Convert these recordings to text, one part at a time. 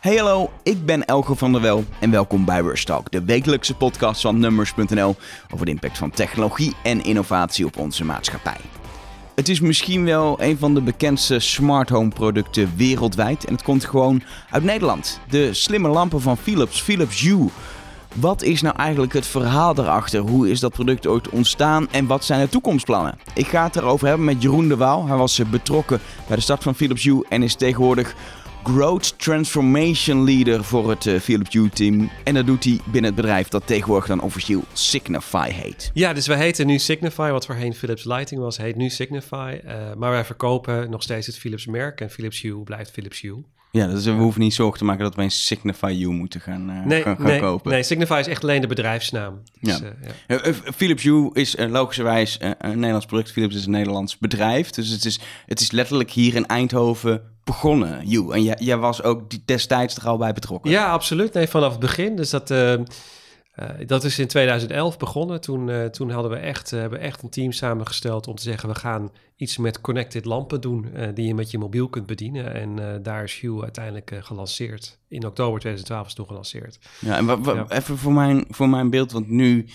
Hey hallo, ik ben Elge van der Wel en welkom bij Rush de wekelijkse podcast van Numbers.nl over de impact van technologie en innovatie op onze maatschappij. Het is misschien wel een van de bekendste smart home producten wereldwijd en het komt gewoon uit Nederland. De slimme lampen van Philips, Philips Hue. Wat is nou eigenlijk het verhaal daarachter? Hoe is dat product ooit ontstaan en wat zijn de toekomstplannen? Ik ga het erover hebben met Jeroen de Waal. Hij was betrokken bij de start van Philips Hue en is tegenwoordig Growth Transformation Leader voor het uh, Philips Hue team. En dat doet hij binnen het bedrijf dat tegenwoordig dan officieel Signify heet. Ja, dus wij heten nu Signify, wat voorheen Philips Lighting was, heet nu Signify. Uh, maar wij verkopen nog steeds het Philips merk en Philips Hue blijft Philips Hue. Ja, dus we hoeven niet zorgen te maken dat we een Signify You moeten gaan, uh, nee, gaan, gaan nee, kopen. Nee, Signify is echt alleen de bedrijfsnaam. Dus, ja. uh, ja. Uh, Philips Hue is logischerwijs een Nederlands product. Philips is een Nederlands bedrijf. Dus het is, het is letterlijk hier in Eindhoven begonnen, Hue. En jij, jij was ook die destijds er al bij betrokken. Ja, absoluut. Nee, vanaf het begin. Dus dat... Uh, dat is in 2011 begonnen. Toen, uh, toen hadden we echt, uh, hebben echt een team samengesteld om te zeggen: we gaan iets met connected lampen doen die je met je mobiel kunt bedienen. En daar is Hue uiteindelijk gelanceerd. In oktober 2012 is toen gelanceerd. Ja, en ja. even voor mijn, voor mijn beeld, want nu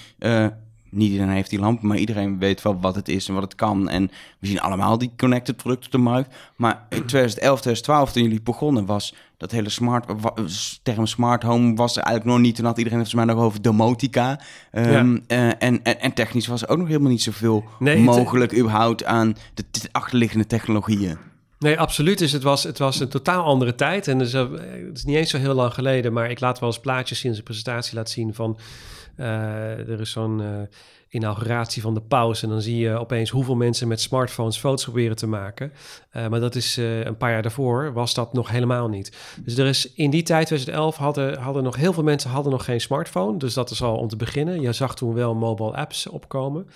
niet iedereen heeft die lamp, maar iedereen weet wel wat het is en wat het kan. En we zien allemaal die connected producten op de markt. Maar in 2011, 2012, toen jullie begonnen, was dat hele smart, term smart home was er eigenlijk nog niet. Toen had iedereen het mij nog over domotica. Um, ja. uh, en, en, en, technisch was er ook nog helemaal niet zoveel nee, mogelijk het, überhaupt aan de achterliggende technologieën. Nee, absoluut. Dus het was, het was een totaal andere tijd. En dus, uh, het is niet eens zo heel lang geleden, maar ik laat wel eens plaatjes in zijn presentatie laten zien van... Uh, er is zo'n uh, inauguratie van de paus en dan zie je opeens hoeveel mensen met smartphones foto's proberen te maken. Uh, maar dat is een paar jaar daarvoor was dat nog helemaal niet. Dus er is in die tijd, 2011, hadden, hadden nog heel veel mensen hadden nog geen smartphone. Dus dat is al om te beginnen. Je zag toen wel mobile apps opkomen.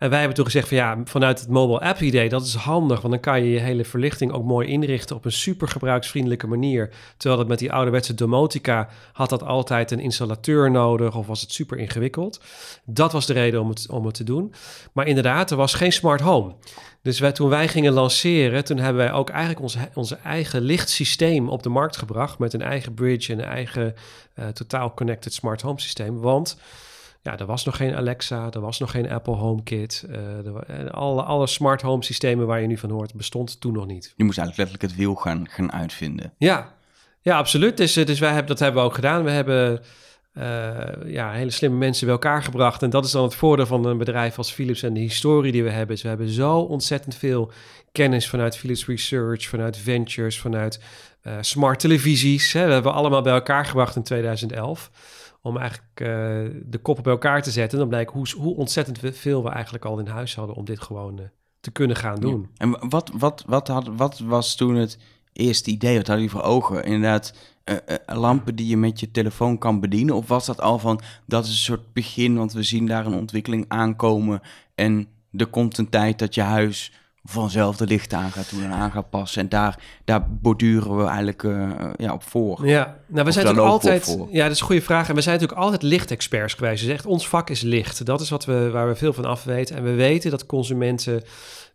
En wij hebben toen gezegd van ja, vanuit het mobile app idee, dat is handig, want dan kan je je hele verlichting ook mooi inrichten op een super gebruiksvriendelijke manier. Terwijl dat met die ouderwetse domotica had dat altijd een installateur nodig of was het super ingewikkeld. Dat was de reden om het, om het te doen. Maar inderdaad, er was geen smart home. Dus wij, toen wij gingen lanceren, toen hebben wij ook eigenlijk ons onze eigen lichtsysteem op de markt gebracht met een eigen bridge en een eigen uh, totaal connected smart home systeem. Want ja, er was nog geen Alexa, er was nog geen Apple HomeKit. Uh, alle, alle smart home systemen waar je nu van hoort, bestond toen nog niet. Je moest eigenlijk letterlijk het wiel gaan, gaan uitvinden. Ja, ja absoluut. Dus, dus wij hebben, dat hebben we ook gedaan. We hebben uh, ja, hele slimme mensen bij elkaar gebracht. En dat is dan het voordeel van een bedrijf als Philips en de historie die we hebben. Dus we hebben zo ontzettend veel kennis vanuit Philips Research, vanuit Ventures, vanuit uh, smart televisies. Hè. We hebben allemaal bij elkaar gebracht in 2011 om eigenlijk uh, de koppen bij elkaar te zetten. En dan blijkt hoe, hoe ontzettend veel we eigenlijk al in huis hadden om dit gewoon uh, te kunnen gaan doen. Ja. En wat, wat, wat, had, wat was toen het eerste idee? Wat hadden jullie voor ogen? Inderdaad, uh, lampen die je met je telefoon kan bedienen? Of was dat al van, dat is een soort begin, want we zien daar een ontwikkeling aankomen en er komt een tijd dat je huis vanzelf de lichten aan gaat doen en aan gaat passen. En daar, daar borduren we eigenlijk uh, ja, op voor. Ja, nou, we zijn natuurlijk altijd... Ja, dat is een goede vraag. En we zijn natuurlijk altijd lichtexperts geweest. Dus echt, ons vak is licht. Dat is wat we, waar we veel van af weten. En we weten dat consumenten...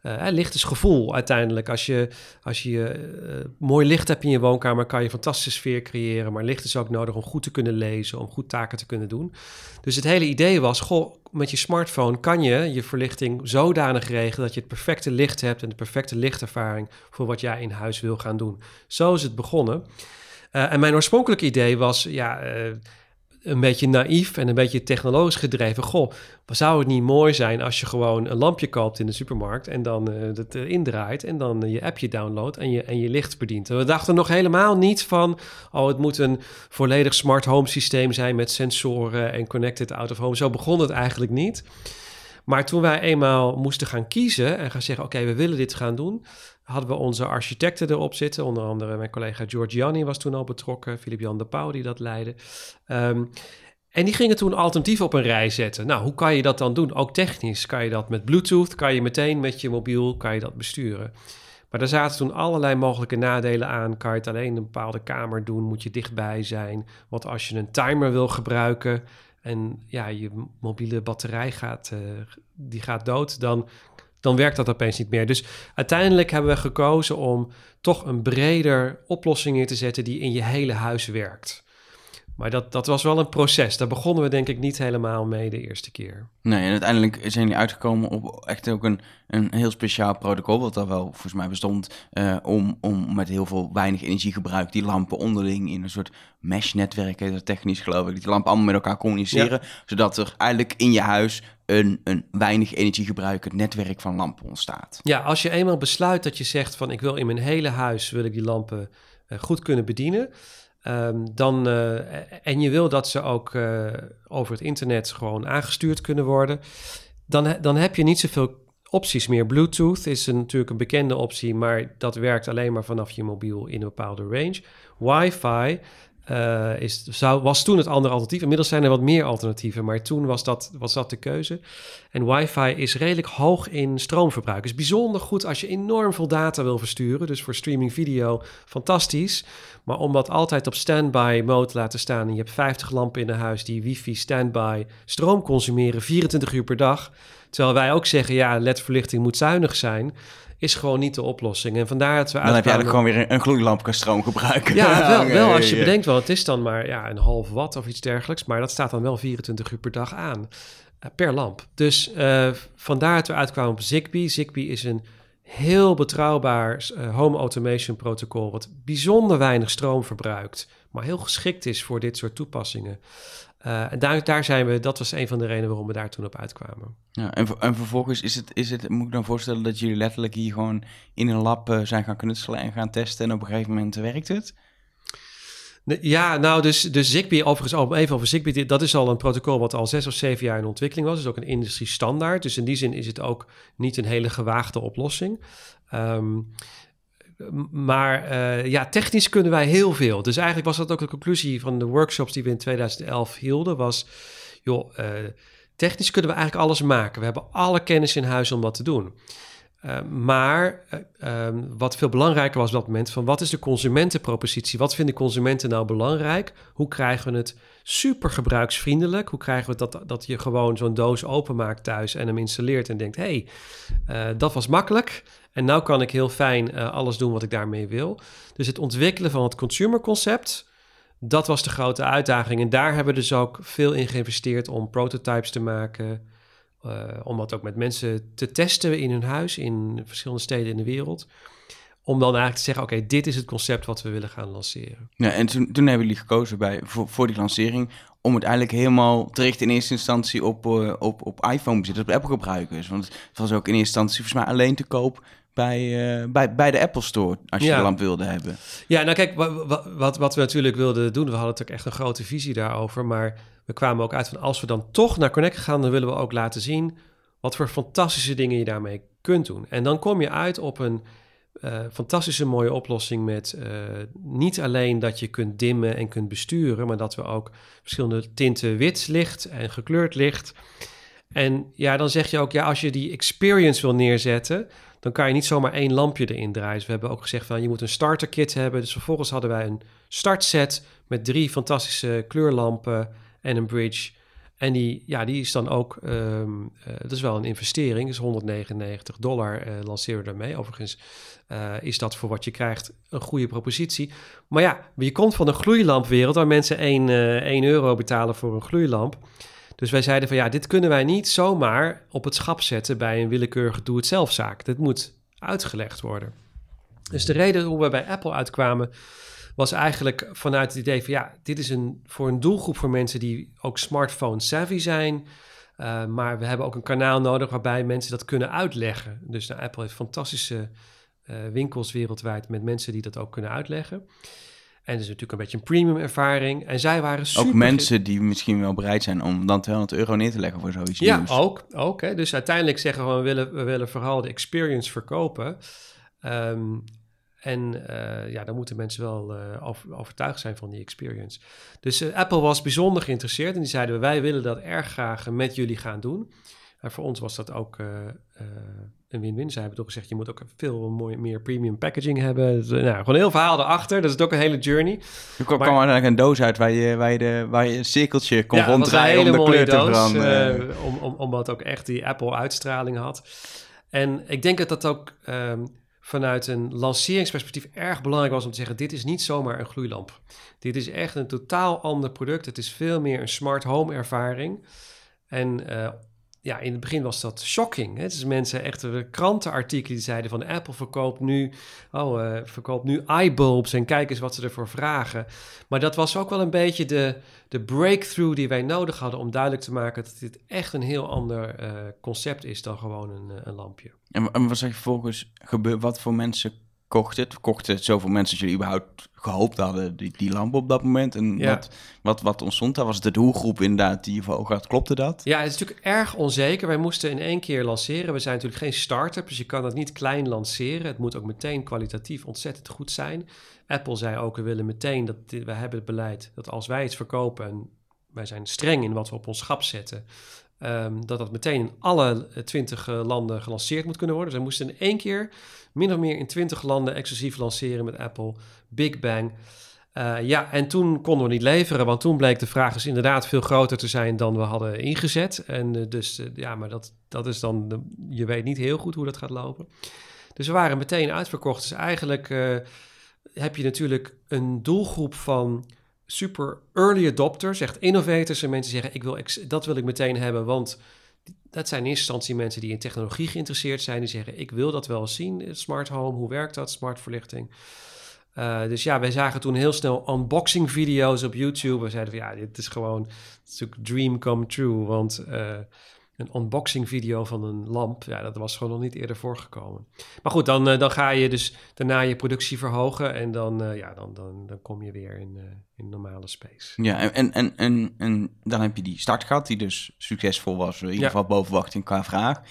Uh, licht is gevoel uiteindelijk. Als je, als je uh, mooi licht hebt in je woonkamer, kan je een fantastische sfeer creëren. Maar licht is ook nodig om goed te kunnen lezen, om goed taken te kunnen doen. Dus het hele idee was, goh, met je smartphone kan je je verlichting zodanig regelen dat je het perfecte licht hebt en de perfecte lichtervaring voor wat jij in huis wil gaan doen. Zo is het begonnen. Uh, en mijn oorspronkelijke idee was, ja, een beetje naïef en een beetje technologisch gedreven. Goh, zou het niet mooi zijn als je gewoon een lampje koopt in de supermarkt en dan uh, het indraait en dan je appje downloadt en je, en je licht bedient. En we dachten nog helemaal niet van, oh, het moet een volledig smart home systeem zijn met sensoren en connected out of home. Zo begon het eigenlijk niet. Maar toen wij eenmaal moesten gaan kiezen en gaan zeggen, oké, we willen dit gaan doen, hadden we onze architecten erop zitten. Onder andere mijn collega Giorgiani was toen al betrokken. Filip Jan de Pauw die dat leidde. Um, en die gingen toen alternatieven op een rij zetten. Nou, hoe kan je dat dan doen? Ook technisch. Kan je dat met Bluetooth? Kan je meteen met je mobiel kan je dat besturen? Maar daar zaten toen allerlei mogelijke nadelen aan. Kan je het alleen een bepaalde kamer doen? Moet je dichtbij zijn? Wat als je een timer wil gebruiken en ja, je mobiele batterij gaat, uh, die gaat dood, dan dan werkt dat opeens niet meer. Dus uiteindelijk hebben we gekozen om toch een breder oplossing neer te zetten die in je hele huis werkt. Maar dat, dat was wel een proces. Daar begonnen we denk ik niet helemaal mee de eerste keer. Nee, en uiteindelijk zijn jullie uitgekomen op echt ook een, een heel speciaal protocol, wat daar wel volgens mij bestond, uh, om, om met heel veel weinig energiegebruik die lampen onderling in een soort mesh-netwerk, technisch geloof ik, die lampen allemaal met elkaar communiceren, zodat er eigenlijk in je huis een, een weinig energiegebruikend netwerk van lampen ontstaat. Ja, als je eenmaal besluit dat je zegt van ik wil in mijn hele huis, wil ik die lampen uh, goed kunnen bedienen, Ehm, dan, uh, en je wil dat ze ook uh, over het internet gewoon aangestuurd kunnen worden, dan, dan heb je niet zoveel opties meer. Bluetooth is natuurlijk een bekende optie, maar dat werkt alleen maar vanaf je mobiel in een bepaalde range. Wi-Fi uh, is, was toen het andere alternatief. Inmiddels zijn er wat meer alternatieven, maar toen was dat, was dat de keuze. En wifi is redelijk hoog in stroomverbruik. Is bijzonder goed als je enorm veel data wil versturen. Dus voor streaming video fantastisch. Maar om dat altijd op standby mode te laten staan... en je hebt 50 lampen in een huis die wifi standby stroom consumeren... 24 uur per dag... Terwijl wij ook zeggen, ja, ledverlichting moet zuinig zijn is gewoon niet de oplossing. En vandaar dat we Dan heb je eigenlijk gewoon weer een, gloeilamp stroom gebruiken. Ja, wel, wel als je bedenkt wel, het is dan maar ja, een half watt of iets dergelijks. Maar dat staat dan wel 24 uur per dag aan. Uh, per lamp. Dus uh, vandaar dat we uitkwamen op Zigbee. Zigbee is een heel betrouwbaar uh, home automation protocol... wat bijzonder weinig stroom verbruikt... maar heel geschikt is voor dit soort toepassingen. Uh, en daar, daar zijn we, dat was een van de redenen waarom we daar toen op uitkwamen. Ja, en, en vervolgens is het, is het, moet ik dan voorstellen dat jullie letterlijk hier gewoon in een lab uh, zijn gaan knutselen en gaan testen en op een gegeven moment werkt het? Ja, nou, dus, dus Zigbee, overigens al even over Zigbee, dat is al een protocol wat al zes of zeven jaar in ontwikkeling was. Het is ook een industrie standaard. Dus in die zin is het ook niet een hele gewaagde oplossing. Um, maar uh, ja, technisch kunnen wij heel veel. Dus eigenlijk was dat ook de conclusie van de workshops die we in 2011 hielden. Was, joh, uh, technisch kunnen we eigenlijk alles maken. We hebben alle kennis in huis om wat te doen. Uh, maar um, wat veel belangrijker was op dat moment... van wat is de consumentenpropositie? Wat vinden consumenten nou belangrijk? Hoe krijgen we het super gebruiksvriendelijk? Hoe krijgen we dat, dat je gewoon zo'n doos openmaakt thuis... en hem installeert en denkt... hey, dat was makkelijk... En nu kan ik heel fijn uh, alles doen wat ik daarmee wil. Dus het ontwikkelen van het consumerconcept, dat was de grote uitdaging. En daar hebben we dus ook veel in geïnvesteerd om prototypes te maken. Uh, om dat ook met mensen te testen in hun huis, in verschillende steden in de wereld. Om dan eigenlijk te zeggen, oké, dit is het concept wat we willen gaan lanceren. Ja, en toen, hebben jullie gekozen bij, voor, voor die lancering om het eigenlijk helemaal te richten in eerste instantie op, uh, op, op iPhone-bezitters, op Apple-gebruikers. Want het was ook in eerste instantie volgens mij alleen te koop bij, uh, bij, bij de Apple Store, als je ja. de lamp wilde hebben. Ja, nou kijk, wat, wat, wat we natuurlijk wilden doen, we hadden natuurlijk echt een grote visie daarover, maar we kwamen ook uit van als we dan toch naar Connect gaan, dan willen we ook laten zien wat voor fantastische dingen je daarmee kunt doen. En dan kom je uit op een uh, fantastische mooie oplossing met uh, niet alleen dat je kunt dimmen en kunt besturen, maar dat we ook verschillende tinten wit licht en gekleurd licht. En ja, dan zeg je ook, ja, als je die experience wil neerzetten, dan kan je niet zomaar één lampje erin draaien. Dus we hebben ook gezegd van je moet een starter kit hebben. Dus vervolgens hadden wij een startset met drie fantastische kleurlampen en een bridge. En die, ja, die is dan ook, um, uh, dat is wel een investering, is 199 dollar uh, lanceren we daarmee. Overigens uh, is dat voor wat je krijgt een goede propositie. Maar ja, je komt van een gloeilampwereld waar mensen 1, 1 euro betalen voor een gloeilamp. Dus wij zeiden van ja, dit kunnen wij niet zomaar op het schap zetten bij een willekeurige doe-het-zelfzaak. Dit moet uitgelegd worden. Dus de reden hoe we bij Apple uitkwamen was eigenlijk vanuit het idee van ja, dit is een, voor een doelgroep voor mensen die ook smartphone savvy zijn. Uh, maar we hebben ook een kanaal nodig waarbij mensen dat kunnen uitleggen. Dus nou, Apple heeft fantastische uh, winkels wereldwijd met mensen die dat ook kunnen uitleggen. En het is natuurlijk een beetje een premium ervaring. En zij waren super... Ook mensen die misschien wel bereid zijn om dan 200 euro neer te leggen voor zoiets Ja, ook. ook hè. Dus uiteindelijk zeggen we, we willen, we willen vooral de experience verkopen. Um, en uh, ja, dan moeten mensen wel uh, over, overtuigd zijn van die experience. Dus uh, Apple was bijzonder geïnteresseerd en die zeiden: wij willen dat erg graag met jullie gaan doen. En voor ons was dat ook een win-win. Zij hebben toch gezegd, je moet ook veel mooi, meer premium packaging hebben. Dus, nou, gewoon een heel verhaal erachter. Dat is ook een hele journey. Er kwam, maar, kwam eigenlijk een doos uit waar je, waar je, de, waar je een cirkeltje kon ja, ronddraaien om de kleur te veranderen. Uh, om, om, omdat ook echt die Apple-uitstraling had. En ik denk dat dat ook ehm, vanuit een lanceringsperspectief erg belangrijk was om te zeggen: dit is niet zomaar een gloeilamp. Dit is echt een totaal ander product. Het is veel meer een smart home ervaring. En uh, ja, in het begin was dat shocking. Hè? Dus mensen, echt krantenartikelen die zeiden van Apple verkoopt nu, oh, uh, verkoopt nu iBulbs en kijk eens wat ze ervoor vragen. Maar dat was ook wel een beetje de, de breakthrough die wij nodig hadden om duidelijk te maken dat dit echt een heel ander uh, concept is dan gewoon een, een lampje. En, en wat zeg je vervolgens? Wat voor mensen kocht het? Kochten zoveel mensen dat jullie überhaupt gehoopt hadden, die, die lamp op dat moment? En wat, wat, wat ontstond daar? Was het de doelgroep inderdaad die je voor ogen had? Klopte dat? Ja, het is natuurlijk erg onzeker. Wij moesten in één keer lanceren. We zijn natuurlijk geen start-up, dus je kan het niet klein lanceren. Het moet ook meteen kwalitatief ontzettend goed zijn. Apple zei ook, we willen meteen, dat we hebben het beleid, dat als wij iets verkopen... en wij zijn streng in wat we op ons schap zetten... Um, dat dat meteen in alle twintig uh, landen gelanceerd moet kunnen worden. Dus we moesten in één keer min of meer in 20 landen exclusief lanceren met Apple. Big Bang. Uh, ja, en toen konden we niet leveren, want toen bleek de vraag dus inderdaad veel groter te zijn dan we hadden ingezet. En uh, dus ja, maar dat, dat is dan, je weet niet heel goed hoe dat gaat lopen. Dus we waren meteen uitverkocht. Dus eigenlijk heb je natuurlijk een doelgroep van super early adopters, echt innovators en mensen zeggen, ik wil dat wil ik meteen hebben, want dat zijn in eerste instantie mensen die in technologie geïnteresseerd zijn. Die zeggen, ik wil dat wel eens zien, smart home, hoe werkt dat, smart verlichting. Uh, dus ja, wij zagen toen heel snel unboxing video's op YouTube. We zeiden van ja, dit is gewoon een dream come true. Want uh, een unboxing video van een lamp. Ja, dat was gewoon nog niet eerder voorgekomen. Maar goed, dan, uh, dan ga je dus daarna je productie verhogen en dan, uh, ja, dan, dan, dan kom je weer in, uh, in normale space. Ja, en, en, en, en dan heb je die start gehad, die dus succesvol was, in ieder ja. geval boven verwachting qua vraag.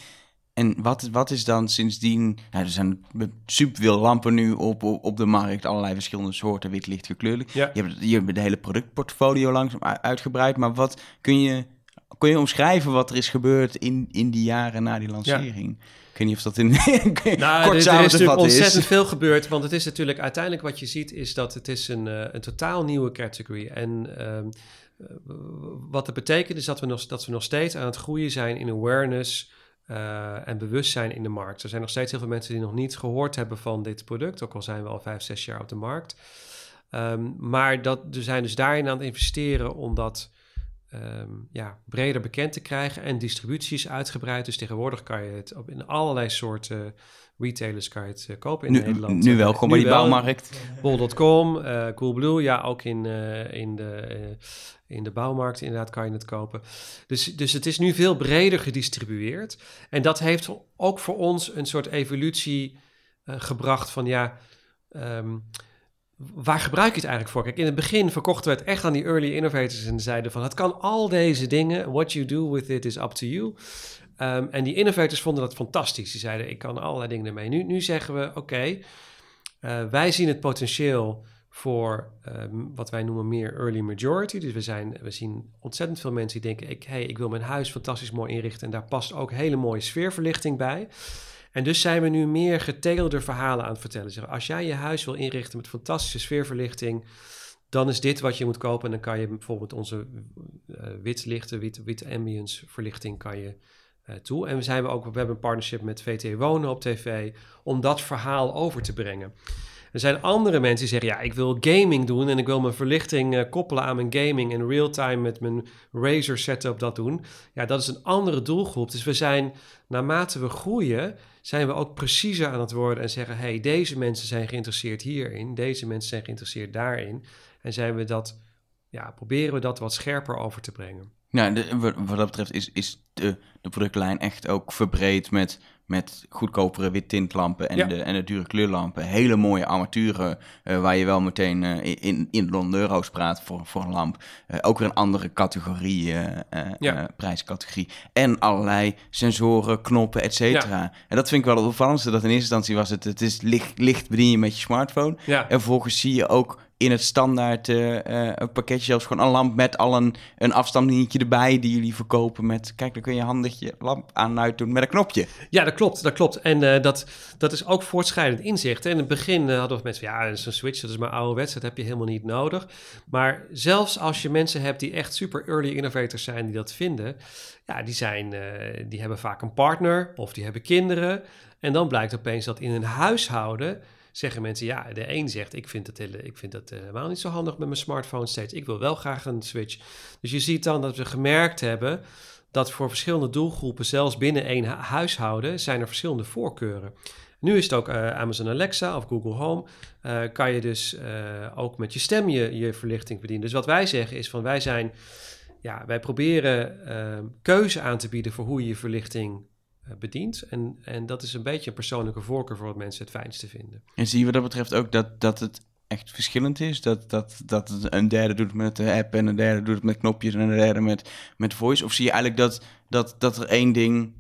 En wat, wat is dan sindsdien... Nou, er zijn superveel lampen nu op, op, op de markt. Allerlei verschillende soorten, wit, licht, gekleurd. Ja. Je, hebt, je hebt de hele productportfolio langzaam uitgebreid. Maar wat kun je Kun je omschrijven wat er is gebeurd in, in die jaren na die lancering? Ik weet niet of dat in nou, kort er, er is natuurlijk ontzettend veel gebeurd. Want het is natuurlijk uiteindelijk wat je ziet... is dat het is een, uh, een totaal nieuwe category. En uh, wat dat betekent is dat we, nog, dat we nog steeds aan het groeien zijn in awareness... Uh, en bewustzijn in de markt. Er zijn nog steeds heel veel mensen die nog niet gehoord hebben van dit product, ook al zijn we al vijf, zes jaar op de markt. Um, maar dat, we zijn dus daarin aan het investeren omdat um, ja, breder bekend te krijgen. En distributie is uitgebreid. Dus tegenwoordig kan je het op in allerlei soorten retailers kan je het uh, kopen in nu, Nederland. Nu wel, gewoon bij die bouwmarkt. Bol.com, uh, Coolblue, ja, ook in, uh, in, de, in de bouwmarkt inderdaad kan je het kopen. Dus, dus het is nu veel breder gedistribueerd. En dat heeft ook voor ons een soort evolutie gebracht van ja... Um, waar gebruik je het eigenlijk voor? Kijk, in het begin verkochten we het echt aan die early innovators en zeiden van het kan al deze dingen. What you do with it is up to you. Um, en die innovators vonden dat fantastisch. Die zeiden ik kan allerlei dingen ermee. Nu, nu zeggen we oké, uh, wij zien het potentieel voor um, wat wij noemen meer early majority. Dus we, zijn, we zien ontzettend veel mensen die denken ik, hey, ik wil mijn huis fantastisch mooi inrichten en daar past ook hele mooie sfeerverlichting bij. En dus zijn we nu meer getegelde verhalen aan het vertellen. Zeg, als jij je huis wil inrichten met fantastische sfeerverlichting, dan is dit wat je moet kopen. En dan kan je bijvoorbeeld onze uh, wit lichte, wit, ambience verlichting kan je uh, toe. En we, zijn we, ook, we hebben een partnership met VT Wonen op tv om dat verhaal over te brengen. Er zijn andere mensen die zeggen, ja, ik wil gaming doen en ik wil mijn verlichting uh, koppelen aan mijn gaming en real-time met mijn Razer setup dat doen. Ja, dat is een andere doelgroep. Dus we zijn, naarmate we groeien, zijn we ook preciezer aan het worden en zeggen: hey, deze mensen zijn geïnteresseerd hierin, deze mensen zijn geïnteresseerd daarin. En zijn we dat, ja, proberen we dat wat scherper over te brengen. De, wat dat betreft is, is de, de productlijn echt ook verbreed met met goedkopere wittintlampen en, de, en de dure kleurlampen. Hele mooie armaturen uh, waar je wel meteen uh, in, in Londen euro's praat voor, voor een lamp. Uh, ook weer een andere categorie, ja. prijscategorie. En allerlei sensoren, knoppen, et cetera. Ja. En dat vind ik wel het opvallendste. Dat in eerste instantie was het, het is licht, licht bedien je met je smartphone. En vervolgens zie je ook in het standaard uh, pakketje zelfs gewoon een lamp met al een, een afstandsdingetje erbij die jullie verkopen met, kijk, dan kun je handig je lamp aan uit doen met een knopje. Ja, dat klopt, dat klopt. En dat, dat is ook voortschrijdend inzicht. In het begin hadden we mensen van, ja, dat is een switch, dat is maar ouderwets, dat heb je helemaal niet nodig. Maar zelfs als je mensen hebt die echt super early innovators zijn, die dat vinden, ja, die, zijn, die hebben vaak een partner of die hebben kinderen. En dan blijkt opeens dat in een huishouden zeggen mensen, ja, de een zegt, ik vind hele, ik vind het helemaal niet zo handig met mijn smartphone steeds. Ik wil wel graag een switch. Dus je ziet dan dat we gemerkt hebben dat voor verschillende doelgroepen, zelfs binnen één huishouden, zijn er verschillende voorkeuren. Nu is het ook uh, Amazon Alexa of Google Home. Uh, kan je dus ook met je stem je, je verlichting bedienen. Dus wat wij zeggen is van wij zijn, ja, wij proberen keuze aan te bieden voor hoe je je verlichting eh, bedient. En, en dat is een beetje een persoonlijke voorkeur voor wat mensen het fijnste vinden. En zie je wat dat betreft ook dat, dat het echt verschillend is? Dat, dat, dat een derde doet het met de app en een derde doet het met knopjes en een derde met, met voice? Of zie je eigenlijk dat, dat, dat er één ding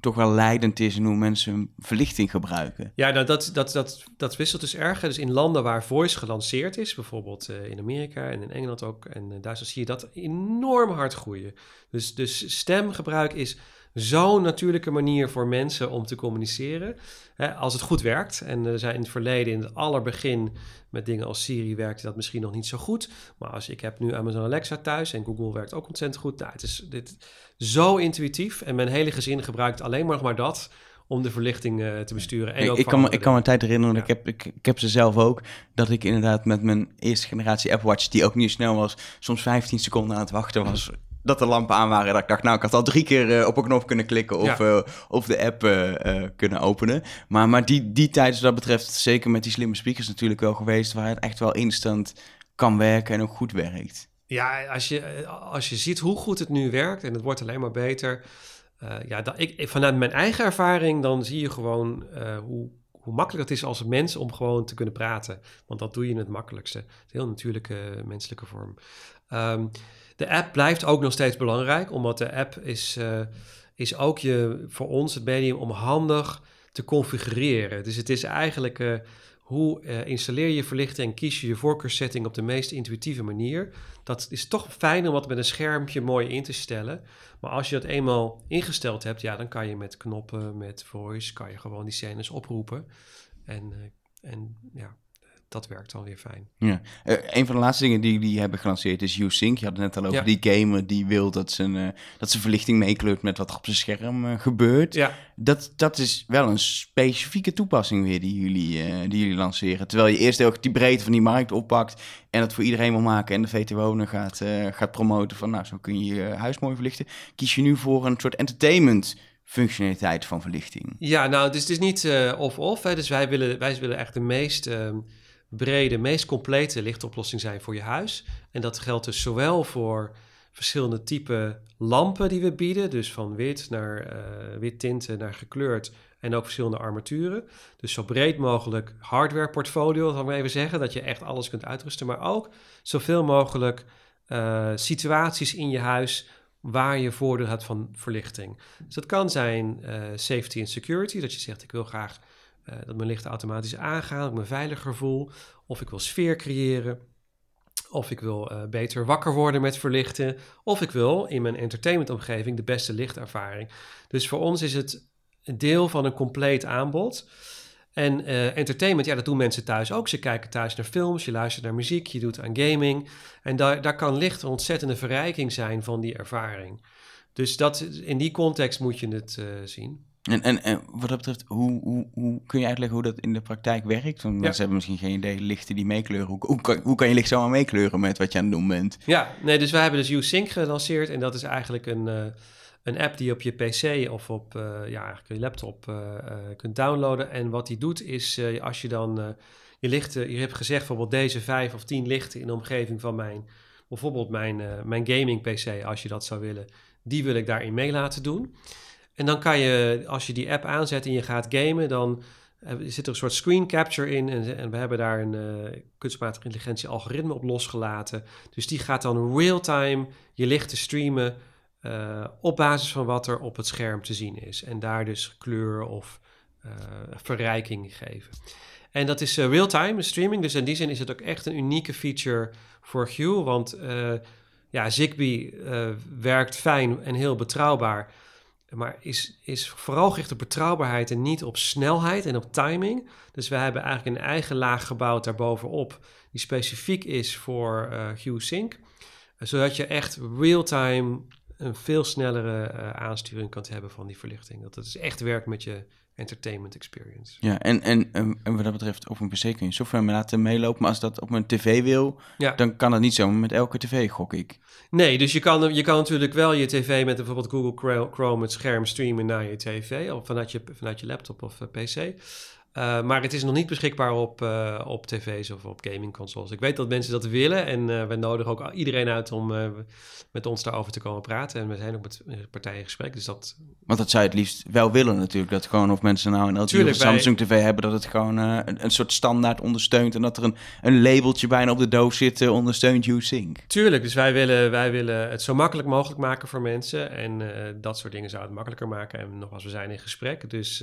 toch wel leidend is in hoe mensen verlichting gebruiken. Ja, nou, dat, dat, dat, dat wisselt dus erg. Dus in landen waar voice gelanceerd is, bijvoorbeeld uh, in Amerika en in Engeland ook en in Duitsland, zie je dat enorm hard groeien. Dus, dus stemgebruik is zo'n natuurlijke manier voor mensen om te communiceren. Hè, als het goed werkt. En er zijn in het verleden, in het allerbegin, met dingen als Siri werkte dat misschien nog niet zo goed. Maar als ik heb nu Amazon Alexa thuis en Google werkt ook ontzettend goed. Nou, het is dit zo intuïtief en mijn hele gezin gebruikt alleen maar dat om de verlichting uh, te besturen. En ik, ik, kan me, ik kan me een tijd herinneren, ja. ik, heb, ik, ik, heb ze zelf ook, dat ik inderdaad met mijn eerste generatie Apple Watch, die ook niet snel was, soms 15 seconden aan het wachten was dat de lampen aan waren. Dat ik dacht, nou, ik had al drie keer uh, op een knop kunnen klikken of, ja. uh, of de app uh, kunnen openen. Maar, maar die, die tijd, wat dat betreft, zeker met die slimme speakers natuurlijk wel geweest, waar het echt wel instant kan werken en ook goed werkt. Ja, als je, als je ziet hoe goed het nu werkt en het wordt alleen maar beter. ja, dat, ik, vanuit mijn eigen ervaring, dan zie je gewoon hoe, hoe makkelijk het is als mens om gewoon te kunnen praten. Want dat doe je het makkelijkste. Het heel natuurlijke menselijke vorm. Um, de app blijft ook nog steeds belangrijk, omdat de app is, uh, is ook je, voor ons het medium om handig te configureren. Dus het is eigenlijk uh, hoe uh, installeer je verlichting en kies je je voorkeurssetting op de meest intuïtieve manier. Dat is toch fijn om wat met een schermpje mooi in te stellen. Maar als je dat eenmaal ingesteld hebt, ja, dan kan je met knoppen, met voice, kan je gewoon die scènes oproepen. En, en ja, dat werkt dan weer fijn. Ja. Uh, een van de laatste dingen die die hebben gelanceerd is U-Sync. Je had het net al over die gamer die wil dat zijn, uh, dat zijn verlichting meekleurt met wat er op zijn scherm uh, gebeurt. Ja. Dat, dat is wel een specifieke toepassing weer die jullie, die jullie lanceren. Terwijl je eerst ook die breedte van die markt oppakt en het voor iedereen wil maken en de VT-wonen gaat, gaat promoten van nou, zo kun je je huis mooi verlichten. Kies je nu voor een soort entertainment functionaliteit van verlichting. Ja, nou, dus het is niet of-of. dus wij willen, wij willen echt de meest... Ehm, brede, meest complete lichtoplossing zijn voor je huis. En dat geldt dus zowel voor verschillende type lampen die we bieden, dus van wit naar uh, wit tinten naar gekleurd en ook verschillende armaturen. Dus zo breed mogelijk hardware portfolio, ik maar even zeggen, dat je echt alles kunt uitrusten, maar ook zoveel mogelijk uh, situaties in je huis waar je voordeel hebt van verlichting. Dus dat kan zijn uh, safety en security, dat je zegt ik wil graag uh, dat mijn lichten automatisch aangaan, dat ik me veiliger voel. Of ik wil sfeer creëren. Of ik wil uh, beter wakker worden met verlichten. Of ik wil in mijn entertainmentomgeving de beste lichtervaring. Dus voor ons is het een deel van een compleet aanbod. En uh, entertainment, ja, dat doen mensen thuis ook. Ze kijken thuis naar films, je luistert naar muziek, je doet aan gaming. En daar, daar kan licht een ontzettende verrijking zijn van die ervaring. Dus dat, in die context moet je het zien. En, en, en wat dat betreft, hoe, hoe, hoe kun je uitleggen hoe dat in de praktijk werkt? Want mensen hebben misschien geen idee, lichten die meekleuren. Hoe, hoe, kan, hoe kan je licht zomaar meekleuren met wat je aan het doen bent? Ja, nee, dus wij hebben dus U-Sync gelanceerd. En dat is eigenlijk een, uh, een app die je op je pc of op uh, ja, eigenlijk je laptop uh, kunt downloaden. En wat die doet is, als je dan je lichten... Je hebt gezegd bijvoorbeeld deze vijf of tien lichten in de omgeving van mijn... Bijvoorbeeld mijn, mijn gaming pc, als je dat zou willen. Die wil ik daarin mee laten doen. En dan kan je, als je die app aanzet en je gaat gamen, dan uh, zit er een soort screen capture in. En, en we hebben daar een uh, kunstmatige intelligentie algoritme op losgelaten. Dus die gaat dan real-time je lichten streamen uh, op basis van wat er op het scherm te zien is. En daar dus kleur of verrijking geven. En dat is real-time streaming, dus in die zin is het ook echt een unieke feature voor Hue, want ja, Zigbee werkt fijn en heel betrouwbaar maar is, is vooral gericht op betrouwbaarheid en niet op snelheid en op timing. Dus we hebben eigenlijk een eigen laag gebouwd daarbovenop, die specifiek is voor uh, Hue Sync. zodat je echt real-time een veel snellere uh, aansturing kan hebben van die verlichting. Dat het is echt werkt met je entertainment experience. Ja, en, en, en, wat dat betreft, op een PC kun je software laten meelopen. Maar als dat op mijn tv wil, ja. dan kan dat niet zo met elke tv, gok ik. Nee, dus je kan, je kan natuurlijk wel je tv met bijvoorbeeld Google Chrome het scherm streamen naar je tv. Of vanuit je, vanuit je laptop of uh, PC. Uh, maar het is nog niet beschikbaar op, uh, op tv's of op gamingconsoles. Ik weet dat mensen dat willen en uh, we nodigen ook iedereen uit om met ons daarover te komen praten. En we zijn ook met partijen in gesprek, dus dat... Want dat zou je het liefst wel willen natuurlijk, dat gewoon of mensen nou een LG of Samsung TV hebben, dat het gewoon een, een, soort standaard ondersteunt en dat er een, een labeltje bijna op de doos zit, ondersteunt YouSync. Tuurlijk, dus wij willen, wij willen het zo makkelijk mogelijk maken voor mensen en dat soort dingen zou het makkelijker maken. En nogmaals, we zijn in gesprek, dus...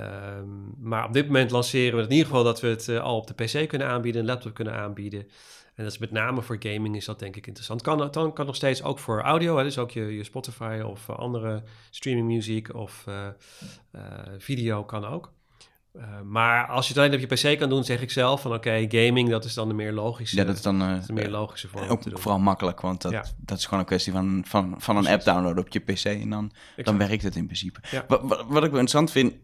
Um, maar op dit moment lanceren we in ieder geval dat we het uh, al op de PC kunnen aanbieden, een laptop kunnen aanbieden. En dat is met name voor gaming is dat denk ik interessant. Kan, dan kan nog steeds ook voor audio, hè, dus ook je, je Spotify of uh, andere streaming muziek of uh, video kan ook. maar als je het alleen op je PC kan doen, zeg ik zelf van oké, gaming, dat is dan de meer logische. Ja, dat is dan de meer logische vorm. Ook vooral makkelijk, want dat, dat is gewoon een kwestie van, van, van een app downloaden op je PC en dan, dan werkt het in principe. Wat, wat, wat ik wel interessant vind,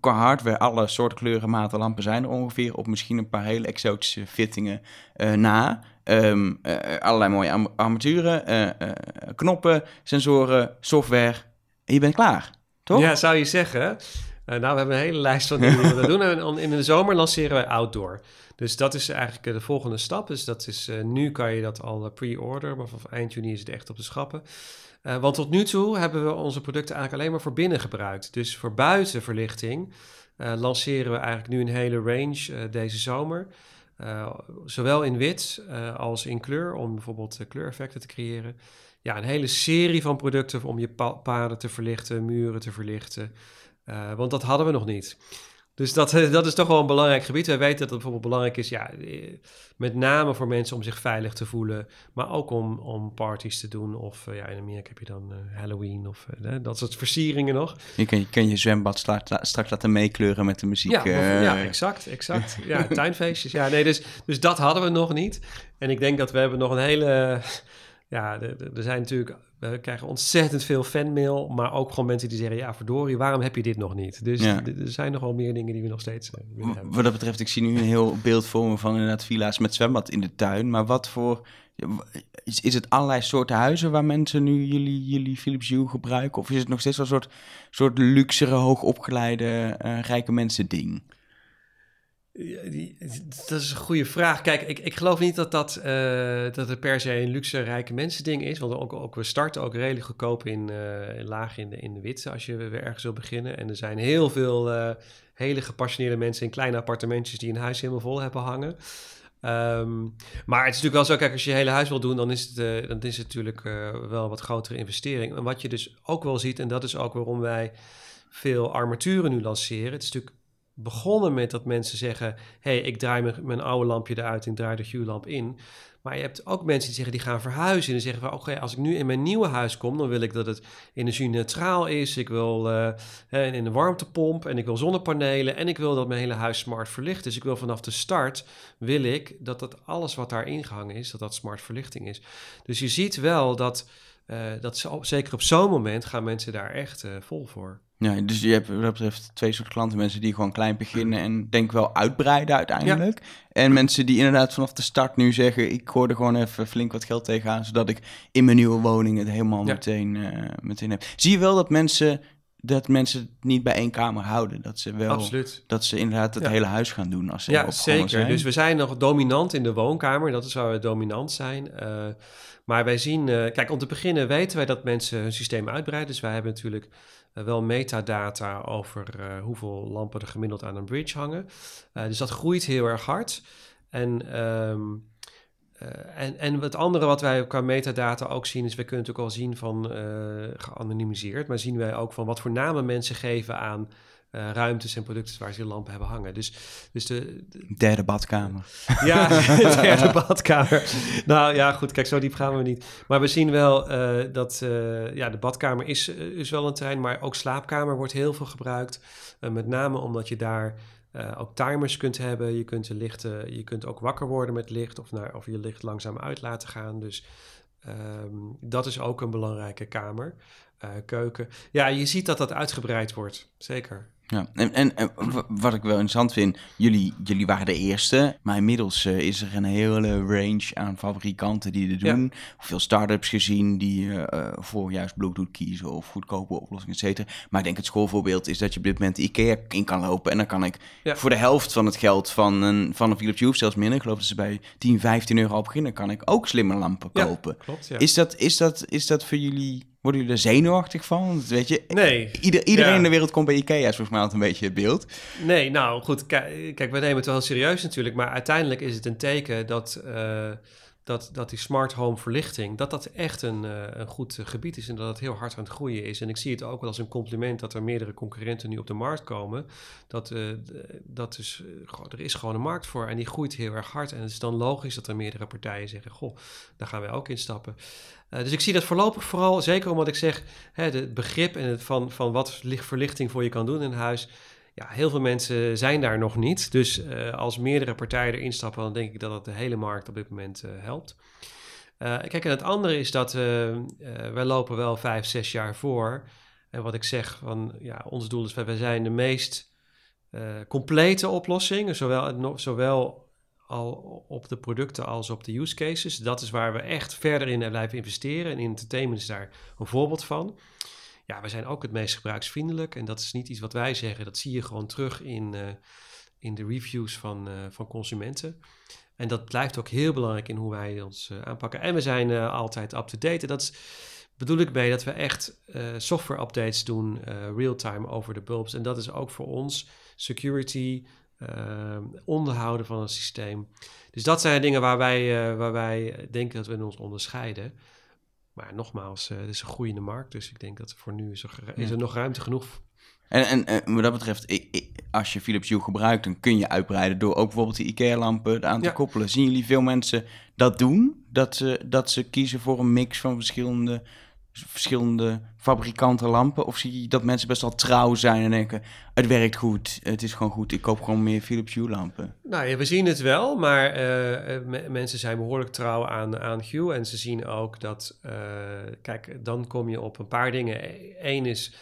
qua hardware, alle soorten kleuren, maten, lampen zijn er ongeveer. Op misschien een paar hele exotische fittingen uh, na. Um, uh, allerlei mooie armaturen, uh, knoppen, sensoren, software. En je bent klaar, toch? Ja, zou je zeggen. nou, we hebben een hele lijst van dingen die we doen. En in de zomer lanceren wij outdoor. Dus dat is eigenlijk de volgende stap. Dus dat is, nu kan je dat al pre-order, maar vanaf eind juni is het echt op de schappen. Uh, want tot nu toe hebben we onze producten eigenlijk alleen maar voor binnen gebruikt. Dus voor buitenverlichting uh, lanceren we eigenlijk nu een hele range uh, deze zomer. zowel in wit als in kleur, om bijvoorbeeld kleureffecten te creëren. Ja, een hele serie van producten om je paden te verlichten, muren te verlichten. want dat hadden we nog niet. Dus dat, dat is toch wel een belangrijk gebied. Wij weten dat het bijvoorbeeld belangrijk is, ja, eh, met name voor mensen om zich veilig te voelen, maar ook om, om parties te doen. Of uh, ja, in Amerika heb je dan uh, Halloween of uh, dat soort versieringen nog. Je kan je, kan je zwembad straks laten meekleuren met de muziek. Ja, ja exact, exact. ja, tuinfeestjes. Ja, nee, dus, dus dat hadden we nog niet. En ik denk dat we hebben nog een hele... Ja, er zijn natuurlijk we krijgen ontzettend veel fanmail, maar ook gewoon mensen die zeggen: Ja, verdorie, waarom heb je dit nog niet? Dus er zijn nog wel meer dingen die we nog steeds uh, willen hebben. Wat dat betreft, ik zie nu een heel beeld voor me van inderdaad villa's met zwembad in de tuin. Maar wat voor. Is, is het allerlei soorten huizen waar mensen nu jullie, jullie Philips Hue gebruiken? Of is het nog steeds wel een soort, soort luxere, hoogopgeleide, uh, rijke mensen ding? Dat is een goede vraag. Kijk, ik, ik geloof niet dat dat, uh, dat het per se een luxe rijke mensen ding is. Want ook, ook, we starten ook redelijk goedkoop in, uh, laag in de, in de witse als je weer ergens wil beginnen. En er zijn heel veel uh, hele gepassioneerde mensen in kleine appartementjes die een huis helemaal vol hebben hangen. Um, maar het is natuurlijk wel zo, kijk, als je je hele huis wil doen, dan is het, dan is het natuurlijk wel wat grotere investering. En wat je dus ook wel ziet, en dat is ook waarom wij veel armaturen nu lanceren. Het is natuurlijk begonnen met dat mensen zeggen: hey, ik draai mijn, oude lampje eruit en draai de Hue-lamp in. Maar je hebt ook mensen die zeggen: die gaan verhuizen. En zeggen: van, Oké, als ik nu in mijn nieuwe huis kom, dan wil ik dat het energie-neutraal is. Ik wil uh, in een warmtepomp en ik wil zonnepanelen. En ik wil dat mijn hele huis smart verlicht Dus ik wil vanaf de start wil ik dat dat alles wat daar ingehangen is, dat dat smart verlichting is. Dus je ziet wel dat. Uh, dat zeker op zo'n moment gaan mensen daar echt uh, vol voor. Ja, dus je hebt wat dat betreft twee soorten klanten. Mensen die gewoon klein beginnen en denk wel uitbreiden uiteindelijk. En mensen die inderdaad vanaf de start nu zeggen... ik gooi er gewoon even flink wat geld tegenaan... zodat ik in mijn nieuwe woning het helemaal meteen, uh, meteen heb. Zie je wel dat mensen, dat mensen het niet bij één kamer houden? Dat ze wel Absoluut. dat ze inderdaad het hele huis gaan doen als ze Ja, zeker. Zijn. Dus we zijn nog dominant in de woonkamer. Dat is waar we dominant zijn. Uh, maar wij zien... Uh, kijk, om te beginnen weten wij dat mensen hun systeem uitbreiden. Dus wij hebben natuurlijk uh, wel metadata over uh, hoeveel lampen er gemiddeld aan een bridge hangen. Uh, dus dat groeit heel erg hard. En, um, en, en het andere wat wij qua metadata ook zien, is we kunnen natuurlijk al zien van geanonimiseerd, maar zien wij ook van wat voor namen mensen geven aan uh, ruimtes en producten waar ze lampen hebben hangen. Dus, dus de, Derde badkamer. Ja, de derde badkamer. Nou ja, goed, kijk, zo diep gaan we niet. Maar we zien wel uh, dat uh, ja, de badkamer is, is wel een terrein, maar ook slaapkamer wordt heel veel gebruikt. met name omdat je daar ook timers kunt hebben. Je kunt, de lichten, je kunt ook wakker worden met licht of, naar, of je licht langzaam uit laten gaan. Dus um, dat is ook een belangrijke kamer. Keuken. Ja, je ziet dat dat uitgebreid wordt. Zeker. Ja, en, en, en, wat ik wel interessant vind, jullie, jullie waren de eerste, maar inmiddels uh, is er een hele range aan fabrikanten die dit doen. Ja. Veel start-ups gezien die uh, voor juist Bluetooth kiezen of goedkope oplossingen, et cetera. Maar ik denk het schoolvoorbeeld is dat je op dit moment IKEA in kan lopen en dan kan ik ja. voor de helft van het geld van een, van een Philips Hue, zelfs minder, ik geloof dat ze bij 10, 15 euro op beginnen, kan ik ook slimme lampen kopen. Klopt, is, dat, is, dat, is dat voor jullie worden jullie er zenuwachtig van? weet je, nee. Ieder, iedereen in de wereld komt bij Ikea, is volgens mij altijd een beetje het beeld. Nee, nou goed, kijk, we nemen het wel serieus natuurlijk, maar uiteindelijk is het een teken dat, uh, dat, dat die smart home verlichting, dat dat echt een, uh, een goed gebied is en dat het heel hard aan het groeien is. En ik zie het ook wel als een compliment dat er meerdere concurrenten nu op de markt komen. Dat, uh, dat is, er is gewoon een markt voor en die groeit heel erg hard. En het is dan logisch dat er meerdere partijen zeggen, goh, daar gaan wij ook in stappen. Uh, dus ik zie dat voorlopig vooral, zeker omdat ik zeg, hè, het begrip en het van, van wat verlichting voor je kan doen in huis. Ja, heel veel mensen zijn daar nog niet. Dus uh, als meerdere partijen erin stappen, dan denk ik dat het de hele markt op dit moment uh, helpt. kijk, en het andere is dat wij lopen wel vijf, zes jaar voor. En wat ik zeg, van ja, ons doel is, wij zijn de meest complete oplossing. Zowel, zowel al op de producten als op de use cases. Dat is waar we echt verder in blijven investeren. En entertainment is daar een voorbeeld van. Ja, we zijn ook het meest gebruiksvriendelijk. En dat is niet iets wat wij zeggen. Dat zie je gewoon terug in, uh, in de reviews van, uh, van consumenten. En dat blijft ook heel belangrijk in hoe wij ons uh, aanpakken. En we zijn altijd up-to-date. En dat bedoel ik mee dat we echt software updates doen, real-time over de bulbs. En dat is ook voor ons security, uh, onderhouden van het systeem. Dus dat zijn dingen waar wij, uh, waar wij denken dat we ons onderscheiden. Maar nogmaals, uh, het is een groeiende markt, dus ik denk dat voor nu is er, is er nog ruimte genoeg. En, en, en wat dat betreft, ik, ik, als je Philips Hue gebruikt, dan kun je uitbreiden door ook bijvoorbeeld die IKEA-lampen aan te ja. koppelen. Zien jullie veel mensen dat doen? Dat ze, dat ze kiezen voor een mix van verschillende verschillende fabrikanten lampen? Of zie je dat mensen best wel trouw zijn en denken: het werkt goed, het is gewoon goed, ik koop gewoon meer Philips Hue lampen? Nou ja, we zien het wel, maar uh, mensen zijn behoorlijk trouw aan, aan Hue. En ze zien ook dat, uh, kijk, dan kom je op een paar dingen. Eén is.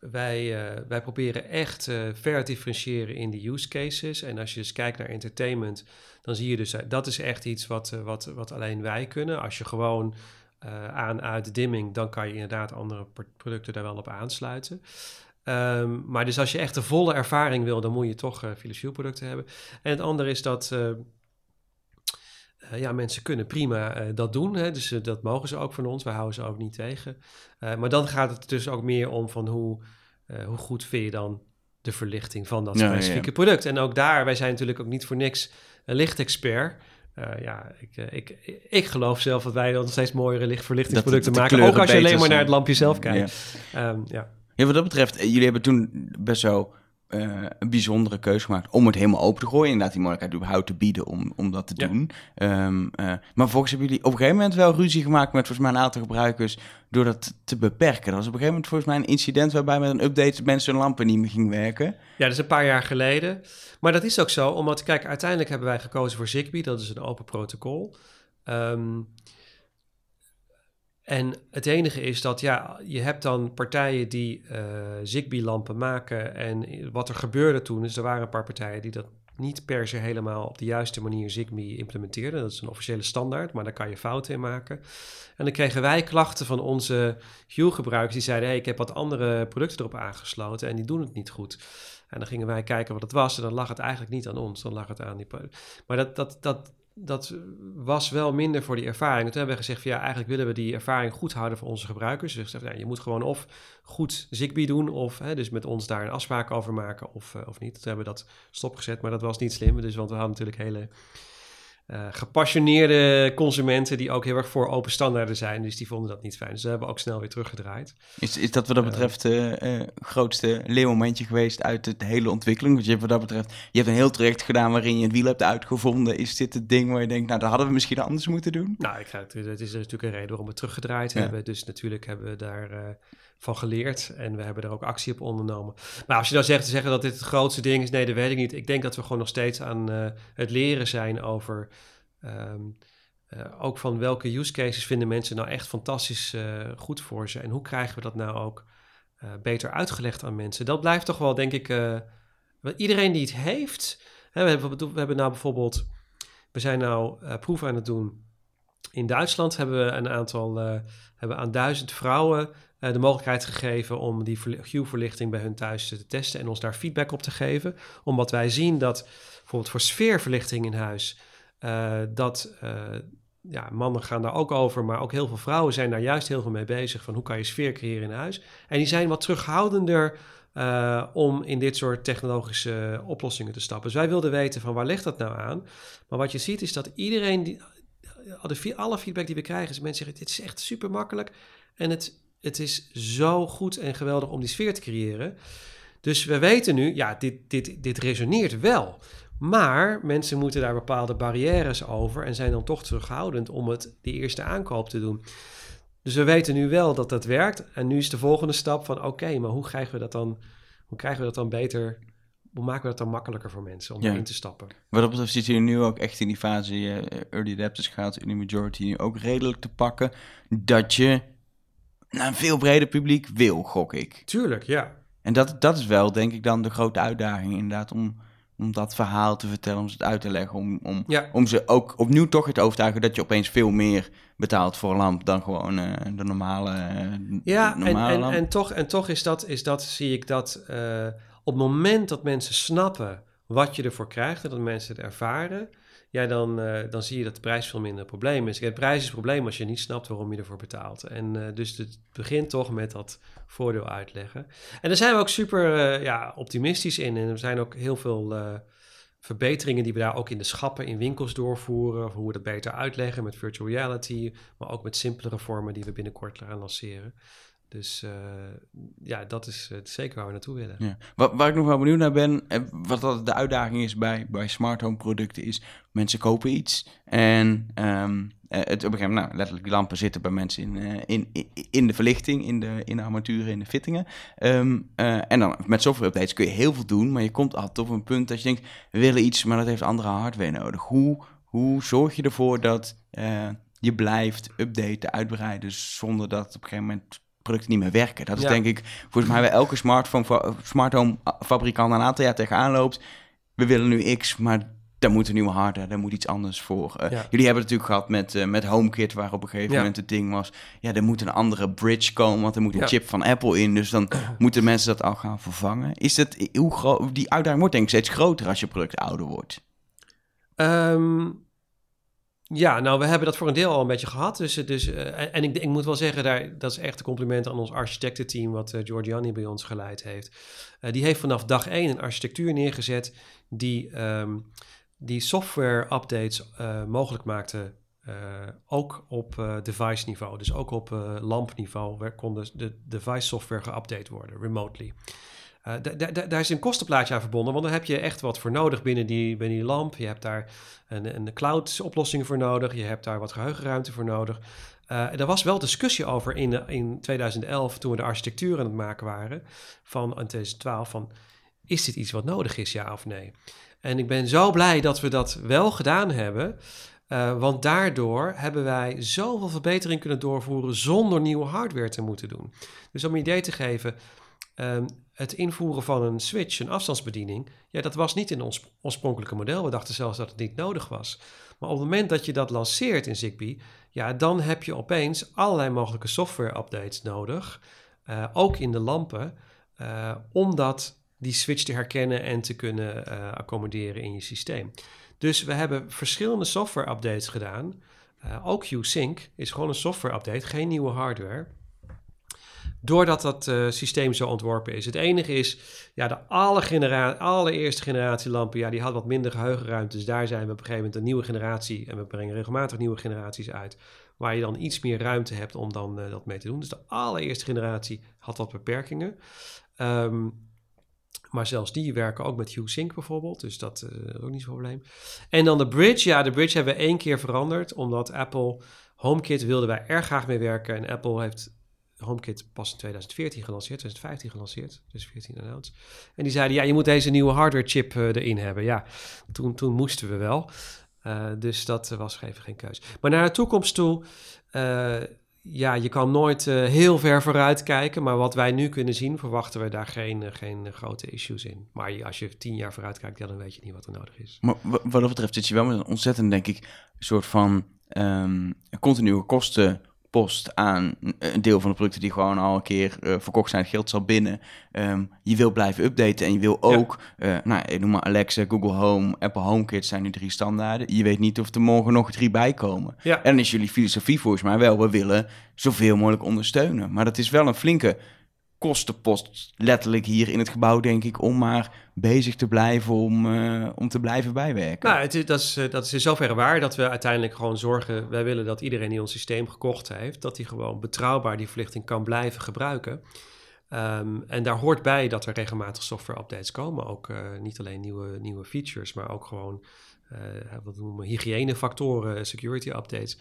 Wij, wij proberen echt ver differentiëren in de use cases. En als je dus kijkt naar entertainment, dan zie je dus dat is echt iets wat, wat, wat alleen wij kunnen. Als je gewoon aan uit dimming, dan kan je inderdaad andere producten daar wel op aansluiten. Um, maar dus als je echt de volle ervaring wil, dan moet je toch uh, Philips Hue producten hebben. En het andere is dat uh, ja, mensen kunnen prima dat doen. Hè? Dus dat mogen ze ook van ons. Wij houden ze ook niet tegen. maar dan gaat het dus ook meer om van hoe, hoe goed vind je dan de verlichting van dat specifieke product. En ook daar, wij zijn natuurlijk ook niet voor niks een lichtexpert. Uh, ja, ik, uh, ik, ik geloof zelf dat wij dan steeds mooiere lichtverlichtingsproducten maken. Ook als je alleen maar naar het lampje zelf kijkt. Ja. Um, ja. ja, wat dat betreft, eh, jullie hebben toen best zo uh, een bijzondere keuze gemaakt om het helemaal open te gooien. Inderdaad, die mogelijkheid überhaupt te bieden om, om dat te ja. doen. Um, uh, maar volgens hebben jullie op een gegeven moment wel ruzie gemaakt met volgens mij een aantal gebruikers door dat te beperken. Dat was op een gegeven moment volgens mij een incident waarbij met een update mensen hun lampen niet meer gingen werken. Ja, dat is een paar jaar geleden. Maar dat is ook zo, omdat kijk, uiteindelijk hebben wij gekozen voor Zigbee. Dat is een open protocol. Um, en het enige is dat ja, je hebt dan partijen die uh, Zigbee-lampen maken. En wat er gebeurde toen is, er waren een paar partijen die dat niet per se helemaal op de juiste manier Zigbee implementeerden. Dat is een officiële standaard, maar daar kan je fouten in maken. En dan kregen wij klachten van onze Hue-gebruikers die zeiden: hey, ik heb wat andere producten erop aangesloten en die doen het niet goed. En dan gingen wij kijken wat het was en dan lag het eigenlijk niet aan ons, dan lag het aan die... Maar dat, dat, dat, dat was wel minder voor die ervaring. toen hebben we gezegd van ja, eigenlijk willen we die ervaring goed houden voor onze gebruikers. Dus ja, je moet gewoon of goed Zigbee doen of hè, dus met ons daar een afspraak over maken of, uh, of niet. Toen hebben we dat stopgezet, maar dat was niet slim. Dus want we hadden natuurlijk hele uh, gepassioneerde consumenten die ook heel erg voor open standaarden zijn. Dus die vonden dat niet fijn. Dus we hebben ook snel weer teruggedraaid. Is, is dat wat dat betreft het uh, grootste leermomentje geweest uit de hele ontwikkeling? Want je hebt wat dat betreft, je hebt een heel traject gedaan waarin je het wiel hebt uitgevonden. Is dit het ding waar je denkt, nou dat hadden we misschien anders moeten doen? Nou, ik ga, het is natuurlijk een reden waarom we teruggedraaid hebben. Dus natuurlijk hebben we daar van geleerd en we hebben er ook actie op ondernomen. Maar als je dan zegt te zeggen dat dit het grootste ding is, nee, dat weet ik niet. Ik denk dat we gewoon nog steeds aan uh, het leren zijn over um, uh, ook van welke use cases vinden mensen nou echt fantastisch uh, goed voor ze en hoe krijgen we dat nou ook beter uitgelegd aan mensen. Dat blijft toch wel, denk ik, iedereen die het heeft. Hè, we, hebben, we hebben nou bijvoorbeeld, we zijn nou proeven aan het doen. In Duitsland hebben we een aantal, hebben aan duizend vrouwen uh, de mogelijkheid gegeven om die Hue-verlichting bij hun thuis te testen en ons daar feedback op te geven. Omdat wij zien dat bijvoorbeeld voor sfeerverlichting in huis, uh, dat uh, ja, mannen gaan daar ook over, maar ook heel veel vrouwen zijn daar juist heel veel mee bezig. Van hoe kan je sfeer creëren in huis? En die zijn wat terughoudender om in dit soort technologische oplossingen te stappen. Dus wij wilden weten van waar ligt dat nou aan? Maar wat je ziet is dat iedereen, die, alle feedback die we krijgen, is mensen zeggen: dit is echt super makkelijk. En het het is zo goed en geweldig om die sfeer te creëren. Dus we weten nu, ja, dit, dit, dit resoneert wel. Maar mensen moeten daar bepaalde barrières over en zijn dan toch terughoudend om het die eerste aankoop te doen. Dus we weten nu wel dat dat werkt. En nu is de volgende stap van oké, maar hoe krijgen we dat dan? Hoe krijgen we dat dan beter? Hoe maken we dat dan makkelijker voor mensen om ja. erin te stappen? Wat dat betreft zit je nu ook echt in die fase, uh, early adapters gaat in de majority ook redelijk te pakken. Dat je naar een veel breder publiek wil, gok ik. Tuurlijk, ja. En dat, dat is wel, denk ik, dan de grote uitdaging inderdaad, om, om dat verhaal te vertellen, om ze het uit te leggen, om, om, om ze ook opnieuw toch te overtuigen dat je opeens veel meer betaalt voor een lamp dan gewoon uh, de normale, uh, ja, normale en, lamp. En, en, toch, en toch is dat, is dat zie ik dat uh, op het moment dat mensen snappen wat je ervoor krijgt en dat mensen het ervaren, ja, dan, uh, dan zie je dat de prijs veel minder een probleem is. De prijs is het probleem als je niet snapt waarom je ervoor betaalt. En uh, dus het begint toch met dat voordeel uitleggen. En daar zijn we ook super uh, ja, optimistisch in. En er zijn ook heel veel verbeteringen die we daar ook in de schappen in winkels doorvoeren. Hoe we dat beter uitleggen met virtual reality, maar ook met simpelere vormen die we binnenkort gaan lanceren. Dus uh, ja, dat is uh, zeker waar we naartoe willen. Ja. Wat, waar ik nog wel benieuwd naar ben, eh, wat dat de uitdaging is bij, bij smart home producten, is mensen kopen iets en um, het, op een gegeven moment, nou, letterlijk die lampen zitten bij mensen in, in, in de verlichting, in de, in de armaturen, in de fittingen. Um, en dan met software updates kun je heel veel doen, maar je komt altijd op een punt dat je denkt, we willen iets, maar dat heeft andere hardware nodig. Hoe, hoe zorg je ervoor dat je blijft updaten, uitbreiden, zonder dat op een gegeven moment producten niet meer werken. Dat is denk ik volgens mij bij elke smartphone, smart home fabrikant een aantal jaar tegenaan loopt. We willen nu X, maar daar moet een nieuwe hardware, daar moet iets anders voor. Uh, Jullie hebben het natuurlijk gehad met, uh, met HomeKit, waar op een gegeven moment het ding was... ja, er moet een andere bridge komen, want er moet een chip van Apple in. Dus dan moeten mensen dat al gaan vervangen. Is het, hoe die uitdaging wordt denk ik steeds groter als je product ouder wordt. Um, ja, nou, we hebben dat voor een deel al een beetje gehad. Dus, dus, uh, en ik, ik, moet wel zeggen, daar, dat is echt een compliment aan ons architectenteam, wat uh, Giorgiani bij ons geleid heeft. Die heeft vanaf dag één een architectuur neergezet die, um, die software-updates mogelijk maakte. ook op device niveau, dus ook op lampniveau, waar kon de, de device software geüpdate worden, remotely. Uh, daar is een kostenplaatje aan verbonden, want dan heb je echt wat voor nodig binnen die, binnen die lamp. Je hebt daar een, een cloud-oplossing voor nodig, je hebt daar wat geheugenruimte voor nodig. Uh, er was wel discussie over in, in 2011, toen we de architectuur aan het maken waren, van in 2012, van is dit iets wat nodig is, ja of nee? En ik ben zo blij dat we dat wel gedaan hebben. Want daardoor hebben wij zoveel verbetering kunnen doorvoeren zonder nieuwe hardware te moeten doen. Dus om een idee te geven, um, het invoeren van een switch, een afstandsbediening, ja, dat was niet in ons oorspronkelijke model. We dachten zelfs dat het niet nodig was. Maar op het moment dat je dat lanceert in Zigbee, ja, dan heb je opeens allerlei mogelijke software-updates nodig, uh, ook in de lampen, uh, om dat, die switch te herkennen en te kunnen uh, accommoderen in je systeem. Dus we hebben verschillende software-updates gedaan. ook Q-Sync is gewoon een software-update, geen nieuwe hardware. Doordat dat uh, systeem zo ontworpen is. Het enige is, ja, de alle genera allereerste generatie lampen, ja, die had wat minder geheugenruimte. Dus daar zijn we op een gegeven moment een nieuwe generatie. En we brengen regelmatig nieuwe generaties uit. Waar je dan iets meer ruimte hebt om dan uh, dat mee te doen. Dus de allereerste generatie had wat beperkingen. Um, maar zelfs die werken ook met Hue-Sync bijvoorbeeld. Dus dat uh, is ook niet zo'n probleem. En dan de Bridge. Ja, de Bridge hebben we één keer veranderd. Omdat Apple HomeKit wilden wij erg graag mee werken. En Apple heeft HomeKit pas in 2014 gelanceerd, 2015 gelanceerd, 2014 announced. En die zeiden, ja, je moet deze nieuwe hardware chip uh, erin hebben. Ja, toen, toen moesten we wel. Uh, dus dat was even geen keus. Maar naar de toekomst toe, ja, je kan nooit heel ver vooruit kijken. Maar wat wij nu kunnen zien, verwachten we daar geen, geen grote issues in. Maar als je tien jaar vooruit kijkt, dan weet je niet wat er nodig is. Maar wat dat betreft zit je wel met een ontzettend, denk ik, soort van um, continue kosten post aan een deel van de producten die gewoon al een keer uh, verkocht zijn, geld zal binnen. Um, je wil blijven updaten en je wil ook, ja. uh, nou, noem maar Alexa, Google Home, Apple HomeKit zijn nu drie standaarden. Je weet niet of er morgen nog drie bij komen. Ja. En dan is jullie filosofie volgens mij wel, we willen zoveel mogelijk ondersteunen. Maar dat is wel een flinke kostenpost letterlijk hier in het gebouw, denk ik, om maar bezig te blijven, om, uh, om te blijven bijwerken. Nou, het is, dat, is, eh, dat is in zoverre waar dat we uiteindelijk gewoon zorgen, wij willen dat iedereen die ons systeem gekocht heeft, dat hij gewoon betrouwbaar die verlichting kan blijven gebruiken. Um, en daar hoort bij dat er regelmatig software updates komen. Ook uh, niet alleen nieuwe, nieuwe features, maar ook gewoon wat noemen we hygiënefactoren, security updates.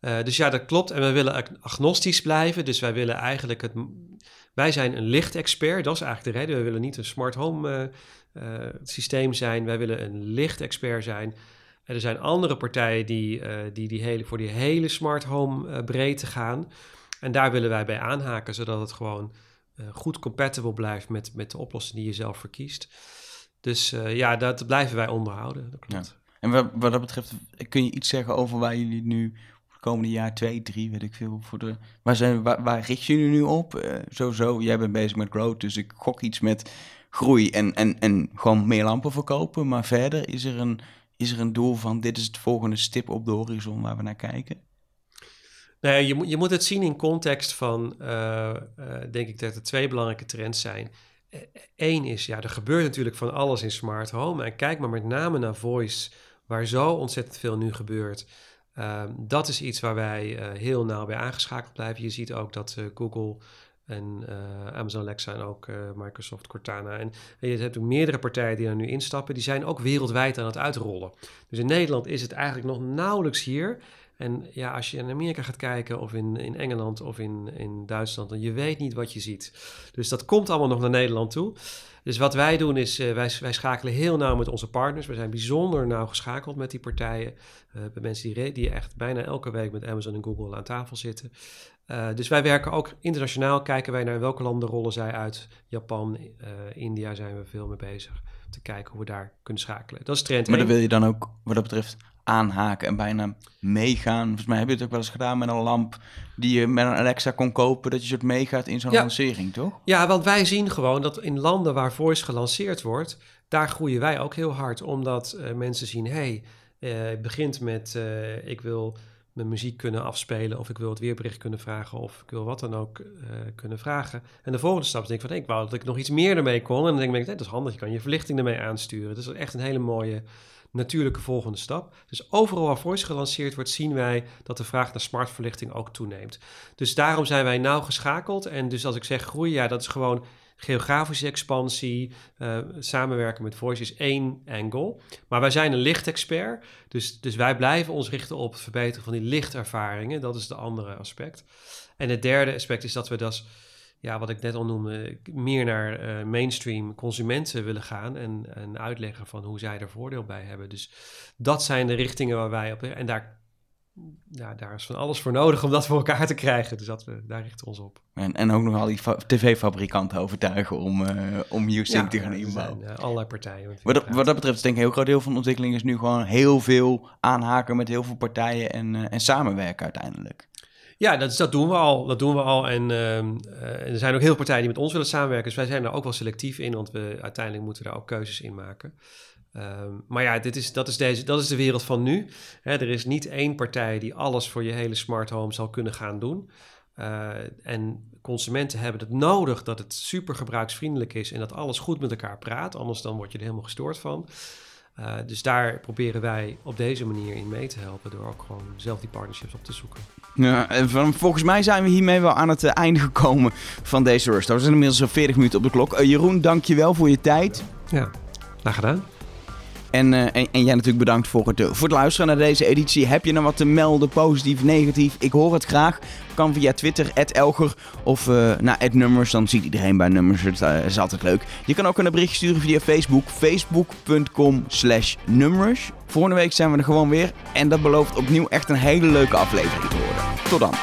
Dus ja, dat klopt. En we willen agnostisch blijven. Dus wij willen eigenlijk het wij zijn een lichtexpert, dat is eigenlijk de reden. We willen niet een smart home uh, systeem zijn, wij willen een lichtexpert zijn. er zijn andere partijen die, uh, die, die voor die hele smart home breedte gaan. En daar willen wij bij aanhaken, zodat het gewoon goed compatible blijft met, met de oplossing die je zelf verkiest. Dus ja, dat blijven wij onderhouden. Dat klopt. En wat, wat dat betreft, kun je iets zeggen over waar jullie nu komende jaar twee, drie, weet ik veel. Voor de, waar, zijn, waar, richt je nu op? Uh, sowieso, jij bent bezig met growth, dus ik gok iets met groei en, en, en gewoon meer lampen verkopen. Maar verder, is er, een, is er een doel van dit is het volgende stip op de horizon waar we naar kijken? Nee, je, je moet het zien in context van, uh, uh, denk ik dat er twee belangrijke trends zijn. Eén is, ja, er gebeurt natuurlijk van alles in smart home. En kijk maar met name naar voice, waar zo ontzettend veel nu gebeurt. Ehm, dat is iets waar wij uh, heel nauw bij aangeschakeld blijven. Je ziet ook dat uh, Google en uh, Amazon Alexa en ook Microsoft Cortana. En, en, je hebt ook meerdere partijen die er nu instappen. Die zijn ook wereldwijd aan het uitrollen. Dus in Nederland is het eigenlijk nog nauwelijks hier. En ja, als je in Amerika gaat kijken of in, in Engeland of in, in Duitsland, dan je weet niet wat je ziet. Dus dat komt allemaal nog naar Nederland toe. Dus wat wij doen is, uh, wij, wij schakelen heel nauw met onze partners. We zijn bijzonder nauw geschakeld met die partijen. Uh, bij mensen die, die echt bijna elke week met Amazon en Google aan tafel zitten. Uh, dus wij werken ook internationaal, kijken wij naar welke landen rollen zij uit. Japan, India zijn we veel mee bezig. Te kijken hoe we daar kunnen schakelen. Dat is trend Maar dan wil je dan ook, wat dat betreft, aanhaken en bijna meegaan. Volgens mij heb je het ook wel eens gedaan met een lamp die je met een Alexa kon kopen, dat je soort meegaat in zo'n lancering, toch? Ja, want wij zien gewoon dat in landen waar voice gelanceerd wordt, daar groeien wij ook heel hard, omdat uh, mensen zien, hey, het begint met ik wil mijn muziek kunnen afspelen of ik wil het weerbericht kunnen vragen of ik wil wat dan ook kunnen vragen. En de volgende stap is denk ik van, ik wou dat ik nog iets meer ermee kon. En dan denk ik, hey, dat is handig, je kan je verlichting ermee aansturen. Dus dat is echt een hele mooie natuurlijke volgende stap. Dus overal waar voice gelanceerd wordt, zien wij dat de vraag naar smartverlichting ook toeneemt. Dus daarom zijn wij nauw geschakeld. En dus als ik zeg groei, ja, dat is gewoon geografische expansie, uh, samenwerken met Voice is één angle. Maar wij zijn een lichtexpert, dus, dus wij blijven ons richten op het verbeteren van die lichtervaringen. Dat is de andere aspect. En het derde aspect is dat we dat ja, wat ik net al noemde, meer naar uh, mainstream consumenten willen gaan en, en uitleggen van hoe zij er voordeel bij hebben. Dus dat zijn de richtingen waar wij op. En daar, ja, daar is van alles voor nodig om dat voor elkaar te krijgen. Dus dat we, daar richten we ons op. En, en ook nog al die tv-fabrikanten overtuigen om, uh, om ja, te gaan inbouwen. Zijn, uh, allerlei partijen. Wat dat, wat dat betreft is denk ik een heel groot deel van de ontwikkeling is nu gewoon heel veel aanhaken met heel veel partijen en, uh, en samenwerken uiteindelijk. Ja, dat, dat doen we al. Dat doen we al. En uh, er zijn ook heel veel partijen die met ons willen samenwerken. Dus wij zijn daar ook wel selectief in, want we uiteindelijk moeten daar ook keuzes in maken. Uh, maar ja, dit is, dat, is deze, dat is de wereld van nu. Hè, er is niet één partij die alles voor je hele smart home zal kunnen gaan doen. Uh, en consumenten hebben het nodig dat het super gebruiksvriendelijk is en dat alles goed met elkaar praat. Anders dan word je er helemaal gestoord van. Uh, dus daar proberen wij op deze manier in mee te helpen door ook gewoon zelf die partnerships op te zoeken. Ja, en volgens mij zijn we hiermee wel aan het einde gekomen van deze Rush. We zijn inmiddels al 40 minuten op de klok. Uh, Jeroen, dank je wel voor je tijd. Ja, graag gedaan. En, uh, en, en, jij natuurlijk bedankt voor het, voor het luisteren naar deze editie. Heb je nou wat te melden, positief, negatief? Ik hoor het graag. Kan via Twitter, Elger of uh, naar Nummers. Dan ziet iedereen bij Nummers. Uh, is altijd leuk. Je kan ook een berichtje sturen via Facebook. Facebook.com slash Nummers. Volgende week zijn we er gewoon weer. En dat belooft opnieuw echt een hele leuke aflevering te worden. Tot dan.